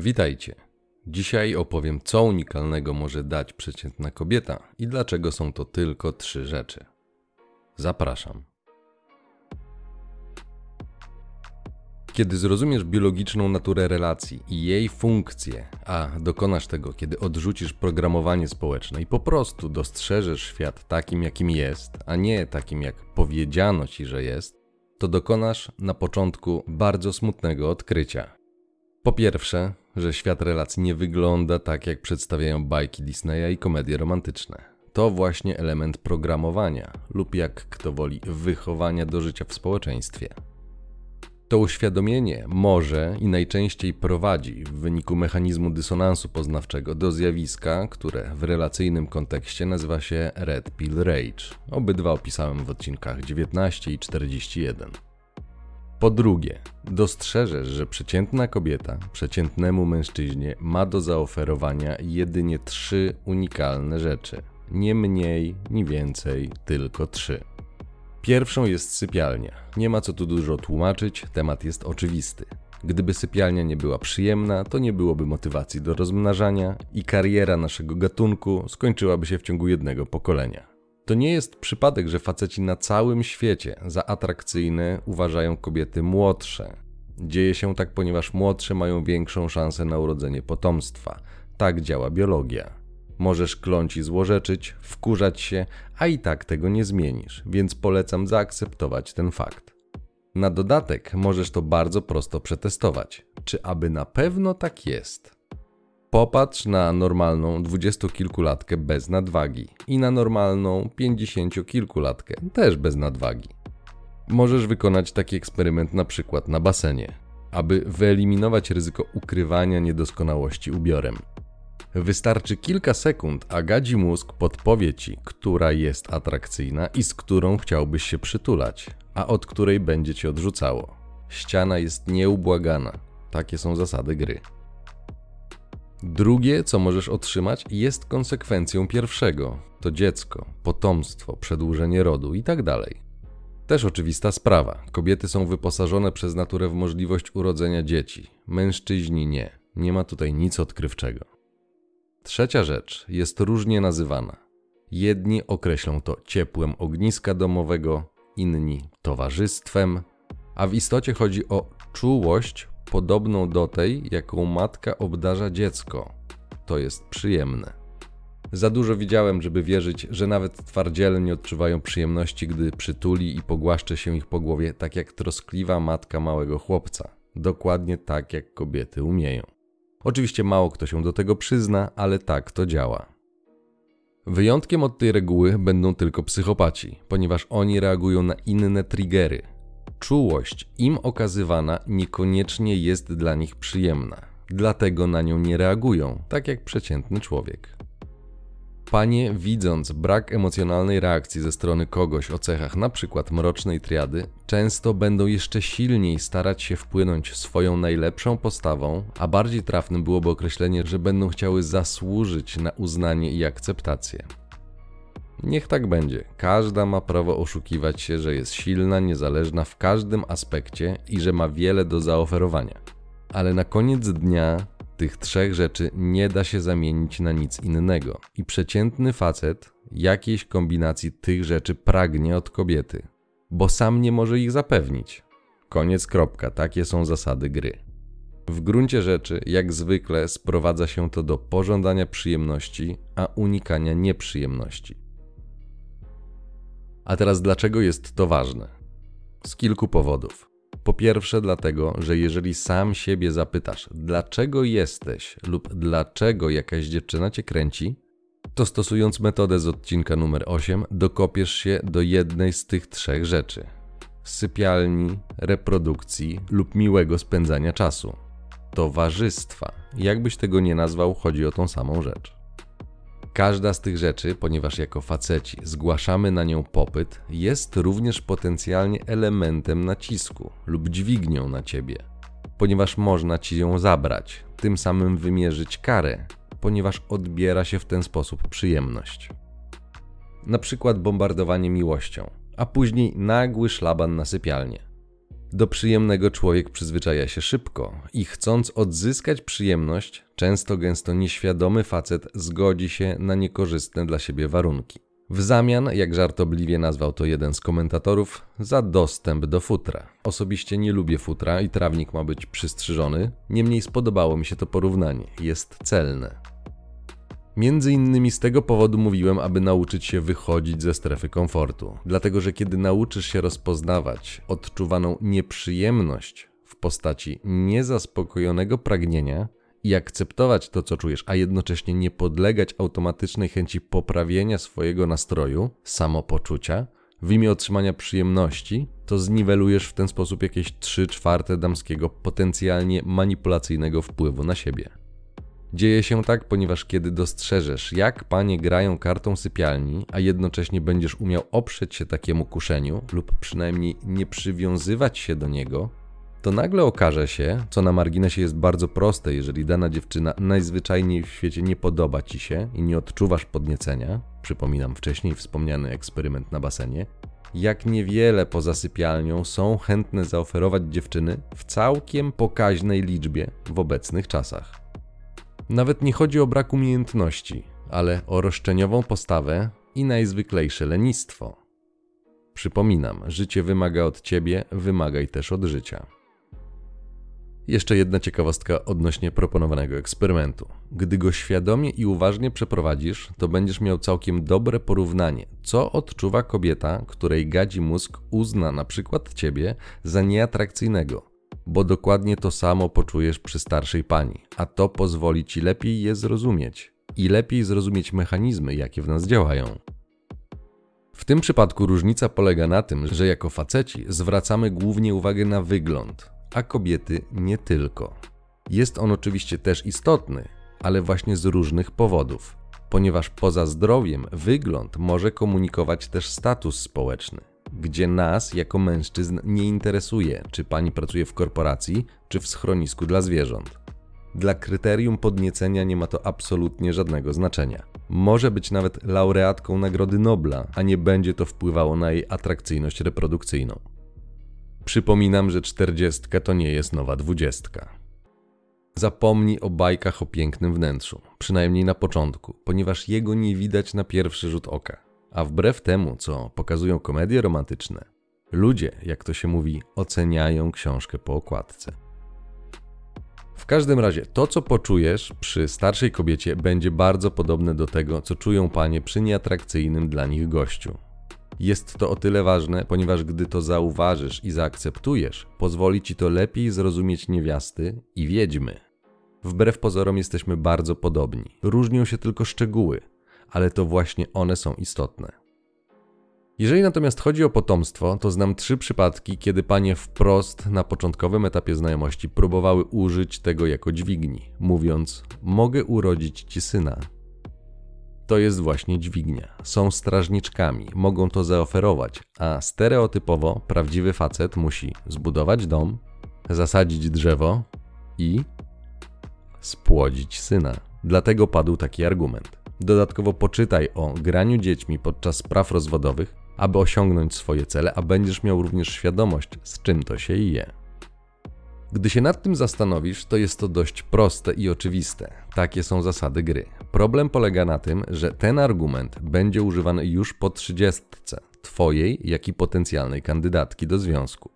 Witajcie. Dzisiaj opowiem, co unikalnego może dać przeciętna kobieta i dlaczego są to tylko trzy rzeczy. Zapraszam. Kiedy zrozumiesz biologiczną naturę relacji i jej funkcje, a dokonasz tego, kiedy odrzucisz programowanie społeczne i po prostu dostrzeżesz świat takim, jakim jest, a nie takim, jak powiedziano ci, że jest, to dokonasz na początku bardzo smutnego odkrycia. Po pierwsze, że świat relacji nie wygląda tak, jak przedstawiają bajki Disneya i komedie romantyczne. To właśnie element programowania, lub jak kto woli, wychowania do życia w społeczeństwie. To uświadomienie może i najczęściej prowadzi w wyniku mechanizmu dysonansu poznawczego do zjawiska, które w relacyjnym kontekście nazywa się Red Pill Rage. Obydwa opisałem w odcinkach 19 i 41. Po drugie, dostrzeżesz, że przeciętna kobieta przeciętnemu mężczyźnie ma do zaoferowania jedynie trzy unikalne rzeczy. Nie mniej, ni więcej, tylko trzy. Pierwszą jest sypialnia. Nie ma co tu dużo tłumaczyć, temat jest oczywisty. Gdyby sypialnia nie była przyjemna, to nie byłoby motywacji do rozmnażania i kariera naszego gatunku skończyłaby się w ciągu jednego pokolenia. To nie jest przypadek, że faceci na całym świecie za atrakcyjne uważają kobiety młodsze. Dzieje się tak, ponieważ młodsze mają większą szansę na urodzenie potomstwa. Tak działa biologia. Możesz kląć i złorzeczyć, wkurzać się, a i tak tego nie zmienisz, więc polecam zaakceptować ten fakt. Na dodatek możesz to bardzo prosto przetestować. Czy aby na pewno tak jest? Popatrz na normalną dwudziestokilkulatkę bez nadwagi i na normalną pięćdziesięciokilkulatkę też bez nadwagi. Możesz wykonać taki eksperyment na przykład na basenie, aby wyeliminować ryzyko ukrywania niedoskonałości ubiorem. Wystarczy kilka sekund, a gadzi mózg podpowie ci, która jest atrakcyjna i z którą chciałbyś się przytulać, a od której będzie cię odrzucało. Ściana jest nieubłagana. Takie są zasady gry. Drugie, co możesz otrzymać, jest konsekwencją pierwszego. To dziecko, potomstwo, przedłużenie rodu itd. Tak Też oczywista sprawa. Kobiety są wyposażone przez naturę w możliwość urodzenia dzieci. Mężczyźni nie. Nie ma tutaj nic odkrywczego. Trzecia rzecz jest różnie nazywana. Jedni określą to ciepłem ogniska domowego, inni towarzystwem, a w istocie chodzi o czułość podobną do tej, jaką matka obdarza dziecko. To jest przyjemne. Za dużo widziałem, żeby wierzyć, że nawet twardziele nie odczuwają przyjemności, gdy przytuli i pogłaszcze się ich po głowie, tak jak troskliwa matka małego chłopca. Dokładnie tak, jak kobiety umieją. Oczywiście mało kto się do tego przyzna, ale tak to działa. Wyjątkiem od tej reguły będą tylko psychopaci, ponieważ oni reagują na inne triggery, Czułość im okazywana niekoniecznie jest dla nich przyjemna, dlatego na nią nie reagują, tak jak przeciętny człowiek. Panie, widząc brak emocjonalnej reakcji ze strony kogoś o cechach np. mrocznej triady, często będą jeszcze silniej starać się wpłynąć swoją najlepszą postawą, a bardziej trafnym byłoby określenie, że będą chciały zasłużyć na uznanie i akceptację. Niech tak będzie. Każda ma prawo oszukiwać się, że jest silna, niezależna w każdym aspekcie i że ma wiele do zaoferowania. Ale na koniec dnia tych trzech rzeczy nie da się zamienić na nic innego. I przeciętny facet jakiejś kombinacji tych rzeczy pragnie od kobiety, bo sam nie może ich zapewnić. Koniec kropka, takie są zasady gry. W gruncie rzeczy, jak zwykle, sprowadza się to do pożądania przyjemności, a unikania nieprzyjemności. A teraz dlaczego jest to ważne? Z kilku powodów. Po pierwsze, dlatego, że jeżeli sam siebie zapytasz, dlaczego jesteś lub dlaczego jakaś dziewczyna cię kręci, to stosując metodę z odcinka numer 8, dokopiesz się do jednej z tych trzech rzeczy: sypialni, reprodukcji lub miłego spędzania czasu. Towarzystwa. Jakbyś tego nie nazwał, chodzi o tą samą rzecz. Każda z tych rzeczy, ponieważ jako faceci zgłaszamy na nią popyt, jest również potencjalnie elementem nacisku lub dźwignią na ciebie, ponieważ można ci ją zabrać, tym samym wymierzyć karę, ponieważ odbiera się w ten sposób przyjemność. Na przykład bombardowanie miłością, a później nagły szlaban na sypialnię. Do przyjemnego człowiek przyzwyczaja się szybko i chcąc odzyskać przyjemność, często gęsto nieświadomy facet zgodzi się na niekorzystne dla siebie warunki. W zamian, jak żartobliwie nazwał to jeden z komentatorów, za dostęp do futra. Osobiście nie lubię futra i trawnik ma być przystrzyżony, niemniej spodobało mi się to porównanie. Jest celne. Między innymi z tego powodu mówiłem, aby nauczyć się wychodzić ze strefy komfortu. Dlatego, że kiedy nauczysz się rozpoznawać odczuwaną nieprzyjemność w postaci niezaspokojonego pragnienia i akceptować to, co czujesz, a jednocześnie nie podlegać automatycznej chęci poprawienia swojego nastroju, samopoczucia, w imię otrzymania przyjemności, to zniwelujesz w ten sposób jakieś 3 czwarte damskiego potencjalnie manipulacyjnego wpływu na siebie. Dzieje się tak, ponieważ kiedy dostrzeżesz, jak panie grają kartą sypialni, a jednocześnie będziesz umiał oprzeć się takiemu kuszeniu, lub przynajmniej nie przywiązywać się do niego, to nagle okaże się, co na marginesie jest bardzo proste, jeżeli dana dziewczyna najzwyczajniej w świecie nie podoba ci się i nie odczuwasz podniecenia, przypominam wcześniej wspomniany eksperyment na basenie, jak niewiele poza sypialnią są chętne zaoferować dziewczyny w całkiem pokaźnej liczbie w obecnych czasach. Nawet nie chodzi o brak umiejętności, ale o roszczeniową postawę i najzwyklejsze lenistwo. Przypominam, życie wymaga od ciebie, wymagaj też od życia. Jeszcze jedna ciekawostka odnośnie proponowanego eksperymentu. Gdy go świadomie i uważnie przeprowadzisz, to będziesz miał całkiem dobre porównanie, co odczuwa kobieta, której gadzi mózg uzna na przykład ciebie za nieatrakcyjnego, bo dokładnie to samo poczujesz przy starszej pani, a to pozwoli ci lepiej je zrozumieć i lepiej zrozumieć mechanizmy, jakie w nas działają. W tym przypadku różnica polega na tym, że jako faceci zwracamy głównie uwagę na wygląd, a kobiety nie tylko. Jest on oczywiście też istotny, ale właśnie z różnych powodów, ponieważ poza zdrowiem wygląd może komunikować też status społeczny gdzie nas jako mężczyzn nie interesuje, czy pani pracuje w korporacji, czy w schronisku dla zwierząt. Dla kryterium podniecenia nie ma to absolutnie żadnego znaczenia. Może być nawet laureatką Nagrody Nobla, a nie będzie to wpływało na jej atrakcyjność reprodukcyjną. Przypominam, że czterdziestka to nie jest nowa dwudziestka. Zapomnij o bajkach o pięknym wnętrzu, przynajmniej na początku, ponieważ jego nie widać na pierwszy rzut oka. A wbrew temu, co pokazują komedie romantyczne, ludzie, jak to się mówi, oceniają książkę po okładce. W każdym razie, to co poczujesz przy starszej kobiecie będzie bardzo podobne do tego, co czują panie przy nieatrakcyjnym dla nich gościu. Jest to o tyle ważne, ponieważ gdy to zauważysz i zaakceptujesz, pozwoli ci to lepiej zrozumieć niewiasty i wiedźmy. Wbrew pozorom jesteśmy bardzo podobni. Różnią się tylko szczegóły, ale to właśnie one są istotne. Jeżeli natomiast chodzi o potomstwo, to znam trzy przypadki, kiedy panie wprost na początkowym etapie znajomości próbowały użyć tego jako dźwigni, mówiąc: Mogę urodzić ci syna. To jest właśnie dźwignia. Są strażniczkami, mogą to zaoferować, a stereotypowo prawdziwy facet musi zbudować dom, zasadzić drzewo i spłodzić syna. Dlatego padł taki argument. Dodatkowo poczytaj o graniu dziećmi podczas spraw rozwodowych, aby osiągnąć swoje cele, a będziesz miał również świadomość, z czym to się je. Gdy się nad tym zastanowisz, to jest to dość proste i oczywiste. Takie są zasady gry. Problem polega na tym, że ten argument będzie używany już po trzydziestce, twojej, jak i potencjalnej kandydatki do związku.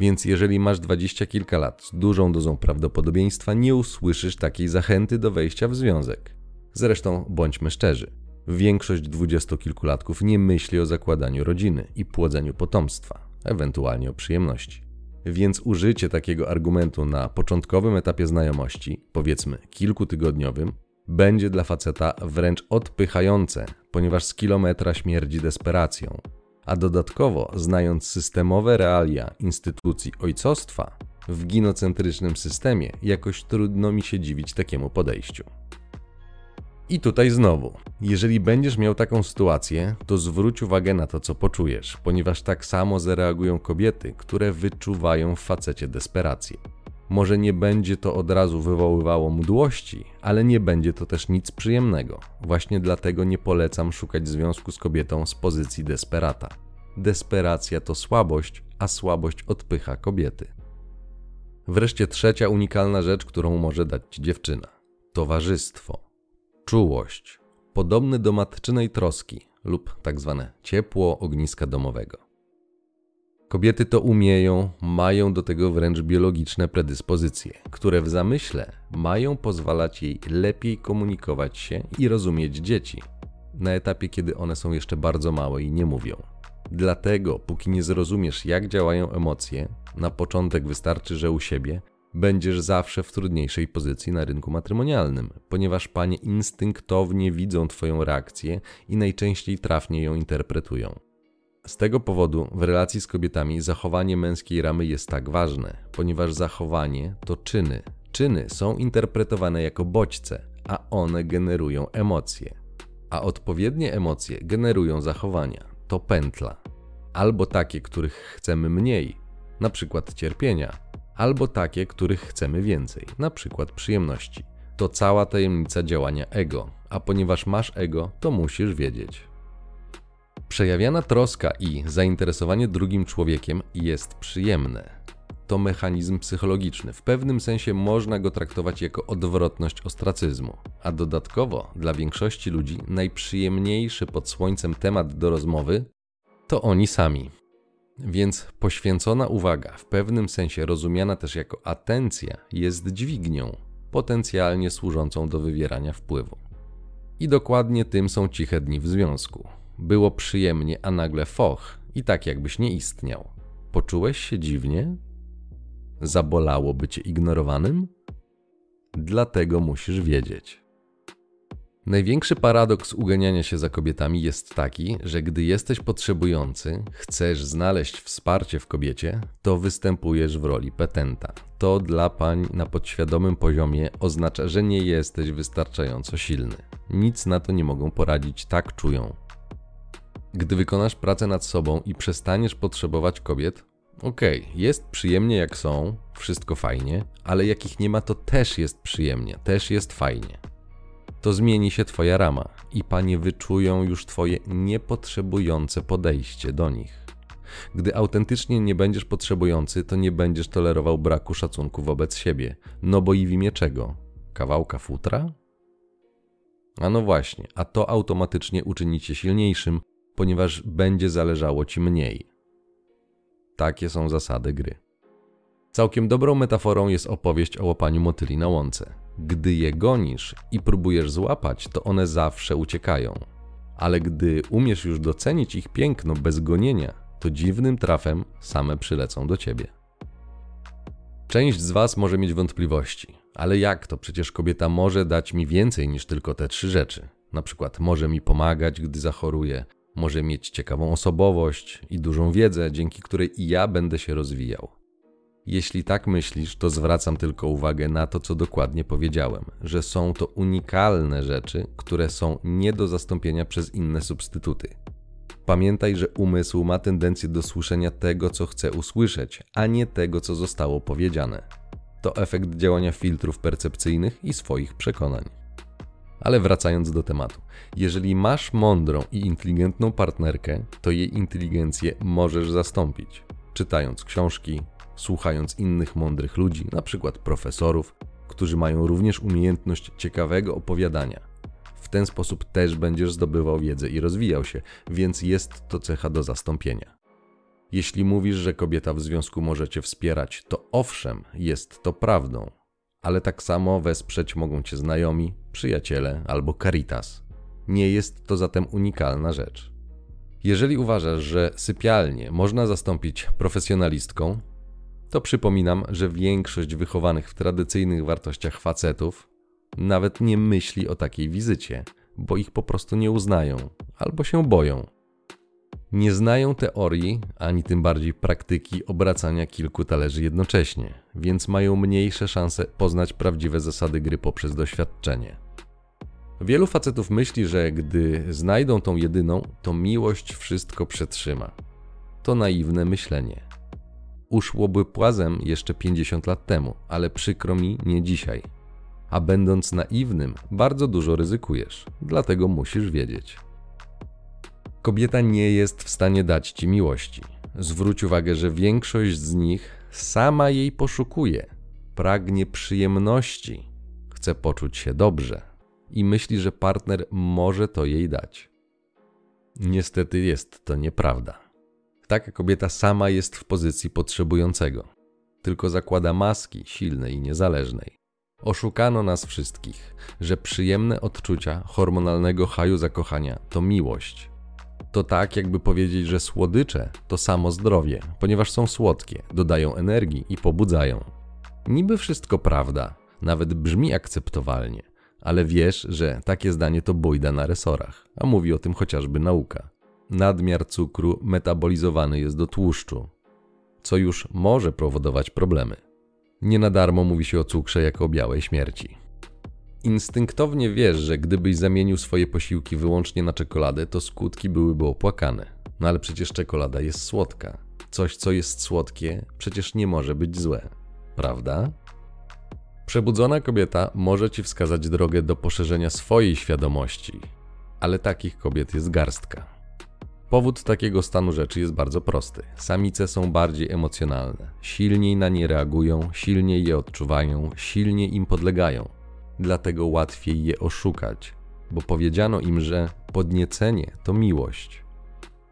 Więc jeżeli masz dwadzieścia kilka lat z dużą dozą prawdopodobieństwa, nie usłyszysz takiej zachęty do wejścia w związek. Zresztą bądźmy szczerzy. Większość dwudziestokilkulatków nie myśli o zakładaniu rodziny i płodzeniu potomstwa, ewentualnie o przyjemności. Więc użycie takiego argumentu na początkowym etapie znajomości, powiedzmy kilkutygodniowym, będzie dla faceta wręcz odpychające, ponieważ z kilometra śmierdzi desperacją. A dodatkowo, znając systemowe realia instytucji ojcostwa, w ginocentrycznym systemie jakoś trudno mi się dziwić takiemu podejściu. I tutaj znowu, jeżeli będziesz miał taką sytuację, to zwróć uwagę na to, co poczujesz, ponieważ tak samo zareagują kobiety, które wyczuwają w facecie desperację. Może nie będzie to od razu wywoływało mdłości, ale nie będzie to też nic przyjemnego. Właśnie dlatego nie polecam szukać związku z kobietą z pozycji desperata. Desperacja to słabość, a słabość odpycha kobiety. Wreszcie trzecia unikalna rzecz, którą może dać ci dziewczyna: towarzystwo, czułość, podobny do matczynej troski lub tak zwane ciepło ogniska domowego. Kobiety to umieją, mają do tego wręcz biologiczne predyspozycje, które w zamyśle mają pozwalać jej lepiej komunikować się i rozumieć dzieci, na etapie kiedy one są jeszcze bardzo małe i nie mówią. Dlatego, póki nie zrozumiesz, jak działają emocje, na początek wystarczy, że u siebie będziesz zawsze w trudniejszej pozycji na rynku matrymonialnym, ponieważ panie instynktownie widzą Twoją reakcję i najczęściej trafnie ją interpretują. Z tego powodu w relacji z kobietami zachowanie męskiej ramy jest tak ważne, ponieważ zachowanie to czyny. Czyny są interpretowane jako bodźce, a one generują emocje. A odpowiednie emocje generują zachowania. To pętla. Albo takie, których chcemy mniej, na przykład cierpienia, albo takie, których chcemy więcej, na przykład przyjemności. To cała tajemnica działania ego, a ponieważ masz ego, to musisz wiedzieć. Przejawiana troska i zainteresowanie drugim człowiekiem jest przyjemne. To mechanizm psychologiczny. W pewnym sensie można go traktować jako odwrotność ostracyzmu. A dodatkowo dla większości ludzi najprzyjemniejszy pod słońcem temat do rozmowy to oni sami. Więc poświęcona uwaga, w pewnym sensie rozumiana też jako atencja, jest dźwignią, potencjalnie służącą do wywierania wpływu. I dokładnie tym są ciche dni w związku. Było przyjemnie, a nagle foch i tak jakbyś nie istniał. Poczułeś się dziwnie? Zabolało bycie ignorowanym? Dlatego musisz wiedzieć. Największy paradoks uganiania się za kobietami jest taki, że gdy jesteś potrzebujący, chcesz znaleźć wsparcie w kobiecie, to występujesz w roli petenta. To dla pań na podświadomym poziomie oznacza, że nie jesteś wystarczająco silny. Nic na to nie mogą poradzić, tak czują. Gdy wykonasz pracę nad sobą i przestaniesz potrzebować kobiet, okej, okay, jest przyjemnie jak są, wszystko fajnie, ale jak ich nie ma, to też jest przyjemnie, też jest fajnie to zmieni się Twoja rama i panie wyczują już Twoje niepotrzebujące podejście do nich. Gdy autentycznie nie będziesz potrzebujący, to nie będziesz tolerował braku szacunku wobec siebie. No bo i w imię czego? Kawałka futra? A no właśnie, a to automatycznie uczyni cię silniejszym, ponieważ będzie zależało ci mniej. Takie są zasady gry. Całkiem dobrą metaforą jest opowieść o łapaniu motyli na łące. Gdy je gonisz i próbujesz złapać, to one zawsze uciekają. Ale gdy umiesz już docenić ich piękno bez gonienia, to dziwnym trafem same przylecą do ciebie. Część z Was może mieć wątpliwości, ale jak to? Przecież kobieta może dać mi więcej niż tylko te trzy rzeczy. Na przykład może mi pomagać, gdy zachoruję, może mieć ciekawą osobowość i dużą wiedzę, dzięki której i ja będę się rozwijał. Jeśli tak myślisz, to zwracam tylko uwagę na to, co dokładnie powiedziałem, że są to unikalne rzeczy, które są nie do zastąpienia przez inne substytuty. Pamiętaj, że umysł ma tendencję do słyszenia tego, co chce usłyszeć, a nie tego, co zostało powiedziane. To efekt działania filtrów percepcyjnych i swoich przekonań. Ale wracając do tematu, jeżeli masz mądrą i inteligentną partnerkę, to jej inteligencję możesz zastąpić, czytając książki, słuchając innych mądrych ludzi, na przykład profesorów, którzy mają również umiejętność ciekawego opowiadania. W ten sposób też będziesz zdobywał wiedzę i rozwijał się, więc jest to cecha do zastąpienia. Jeśli mówisz, że kobieta w związku może cię wspierać, to owszem, jest to prawdą, ale tak samo wesprzeć mogą cię znajomi, przyjaciele albo caritas. Nie jest to zatem unikalna rzecz. Jeżeli uważasz, że sypialnię można zastąpić profesjonalistką, to przypominam, że większość wychowanych w tradycyjnych wartościach facetów nawet nie myśli o takiej wizycie, bo ich po prostu nie uznają albo się boją. Nie znają teorii, ani tym bardziej praktyki obracania kilku talerzy jednocześnie, więc mają mniejsze szanse poznać prawdziwe zasady gry poprzez doświadczenie. Wielu facetów myśli, że gdy znajdą tą jedyną, to miłość wszystko przetrzyma. To naiwne myślenie uszłoby płazem jeszcze 50 lat temu, ale przykro mi nie dzisiaj. A będąc naiwnym, bardzo dużo ryzykujesz, dlatego musisz wiedzieć. Kobieta nie jest w stanie dać ci miłości. Zwróć uwagę, że większość z nich sama jej poszukuje, pragnie przyjemności, chce poczuć się dobrze i myśli, że partner może to jej dać. Niestety jest to nieprawda. Taka kobieta sama jest w pozycji potrzebującego, tylko zakłada maski silnej i niezależnej. Oszukano nas wszystkich, że przyjemne odczucia hormonalnego haju zakochania to miłość. To tak, jakby powiedzieć, że słodycze to samo zdrowie, ponieważ są słodkie, dodają energii i pobudzają. Niby wszystko prawda, nawet brzmi akceptowalnie, ale wiesz, że takie zdanie to bójda na resorach, a mówi o tym chociażby nauka. Nadmiar cukru metabolizowany jest do tłuszczu, co już może powodować problemy. Nie na darmo mówi się o cukrze jako o białej śmierci. Instynktownie wiesz, że gdybyś zamienił swoje posiłki wyłącznie na czekoladę, to skutki byłyby opłakane. No ale przecież czekolada jest słodka. Coś, co jest słodkie, przecież nie może być złe. Prawda? Przebudzona kobieta może ci wskazać drogę do poszerzenia swojej świadomości, ale takich kobiet jest garstka. Powód takiego stanu rzeczy jest bardzo prosty. Samice są bardziej emocjonalne, silniej na nie reagują, silniej je odczuwają, silniej im podlegają. Dlatego łatwiej je oszukać, bo powiedziano im, że podniecenie to miłość.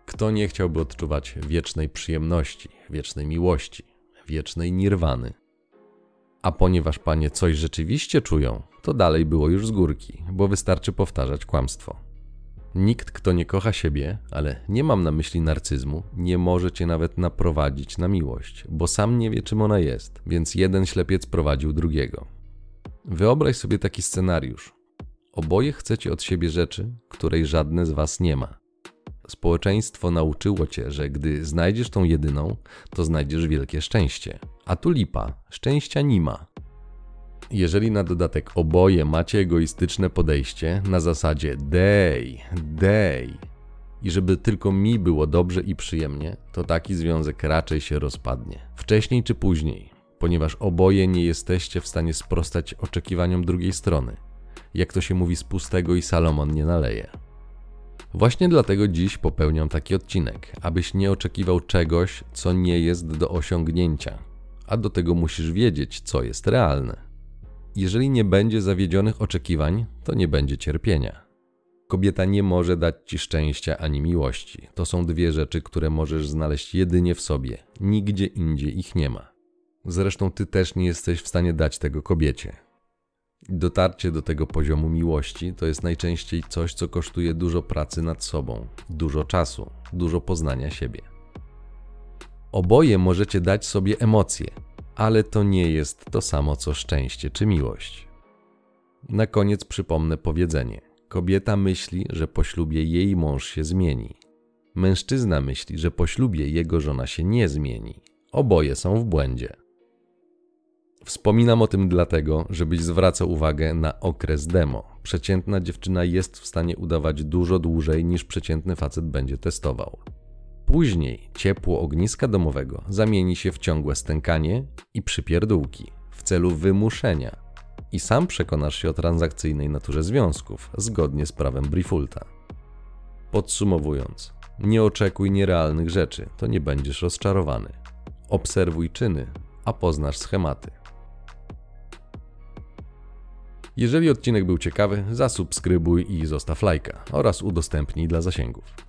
Kto nie chciałby odczuwać wiecznej przyjemności, wiecznej miłości, wiecznej nirwany? A ponieważ panie coś rzeczywiście czują, to dalej było już z górki, bo wystarczy powtarzać kłamstwo. Nikt, kto nie kocha siebie, ale nie mam na myśli narcyzmu, nie może cię nawet naprowadzić na miłość, bo sam nie wie, czym ona jest, więc jeden ślepiec prowadził drugiego. Wyobraź sobie taki scenariusz. Oboje chcecie od siebie rzeczy, której żadne z was nie ma. Społeczeństwo nauczyło cię, że gdy znajdziesz tą jedyną, to znajdziesz wielkie szczęście. A tu lipa, szczęścia nie ma. Jeżeli na dodatek oboje macie egoistyczne podejście na zasadzie dej, dej i żeby tylko mi było dobrze i przyjemnie, to taki związek raczej się rozpadnie. Wcześniej czy później, ponieważ oboje nie jesteście w stanie sprostać oczekiwaniom drugiej strony. Jak to się mówi z pustego i Salomon nie naleje. Właśnie dlatego dziś popełniam taki odcinek, abyś nie oczekiwał czegoś, co nie jest do osiągnięcia, a do tego musisz wiedzieć, co jest realne. Jeżeli nie będzie zawiedzionych oczekiwań, to nie będzie cierpienia. Kobieta nie może dać ci szczęścia ani miłości. To są dwie rzeczy, które możesz znaleźć jedynie w sobie. Nigdzie indziej ich nie ma. Zresztą ty też nie jesteś w stanie dać tego kobiecie. Dotarcie do tego poziomu miłości to jest najczęściej coś, co kosztuje dużo pracy nad sobą, dużo czasu, dużo poznania siebie. Oboje możecie dać sobie emocje, ale to nie jest to samo co szczęście czy miłość. Na koniec przypomnę powiedzenie: kobieta myśli, że po ślubie jej mąż się zmieni. Mężczyzna myśli, że po ślubie jego żona się nie zmieni. Oboje są w błędzie. Wspominam o tym dlatego, żebyś zwracał uwagę na okres demo. Przeciętna dziewczyna jest w stanie udawać dużo dłużej niż przeciętny facet będzie testował. Później ciepło ogniska domowego zamieni się w ciągłe stękanie i przypierdółki w celu wymuszenia. I sam przekonasz się o transakcyjnej naturze związków, zgodnie z prawem Brifulta. Podsumowując, nie oczekuj nierealnych rzeczy, to nie będziesz rozczarowany. Obserwuj czyny, a poznasz schematy. Jeżeli odcinek był ciekawy, zasubskrybuj i zostaw lajka oraz udostępnij dla zasięgów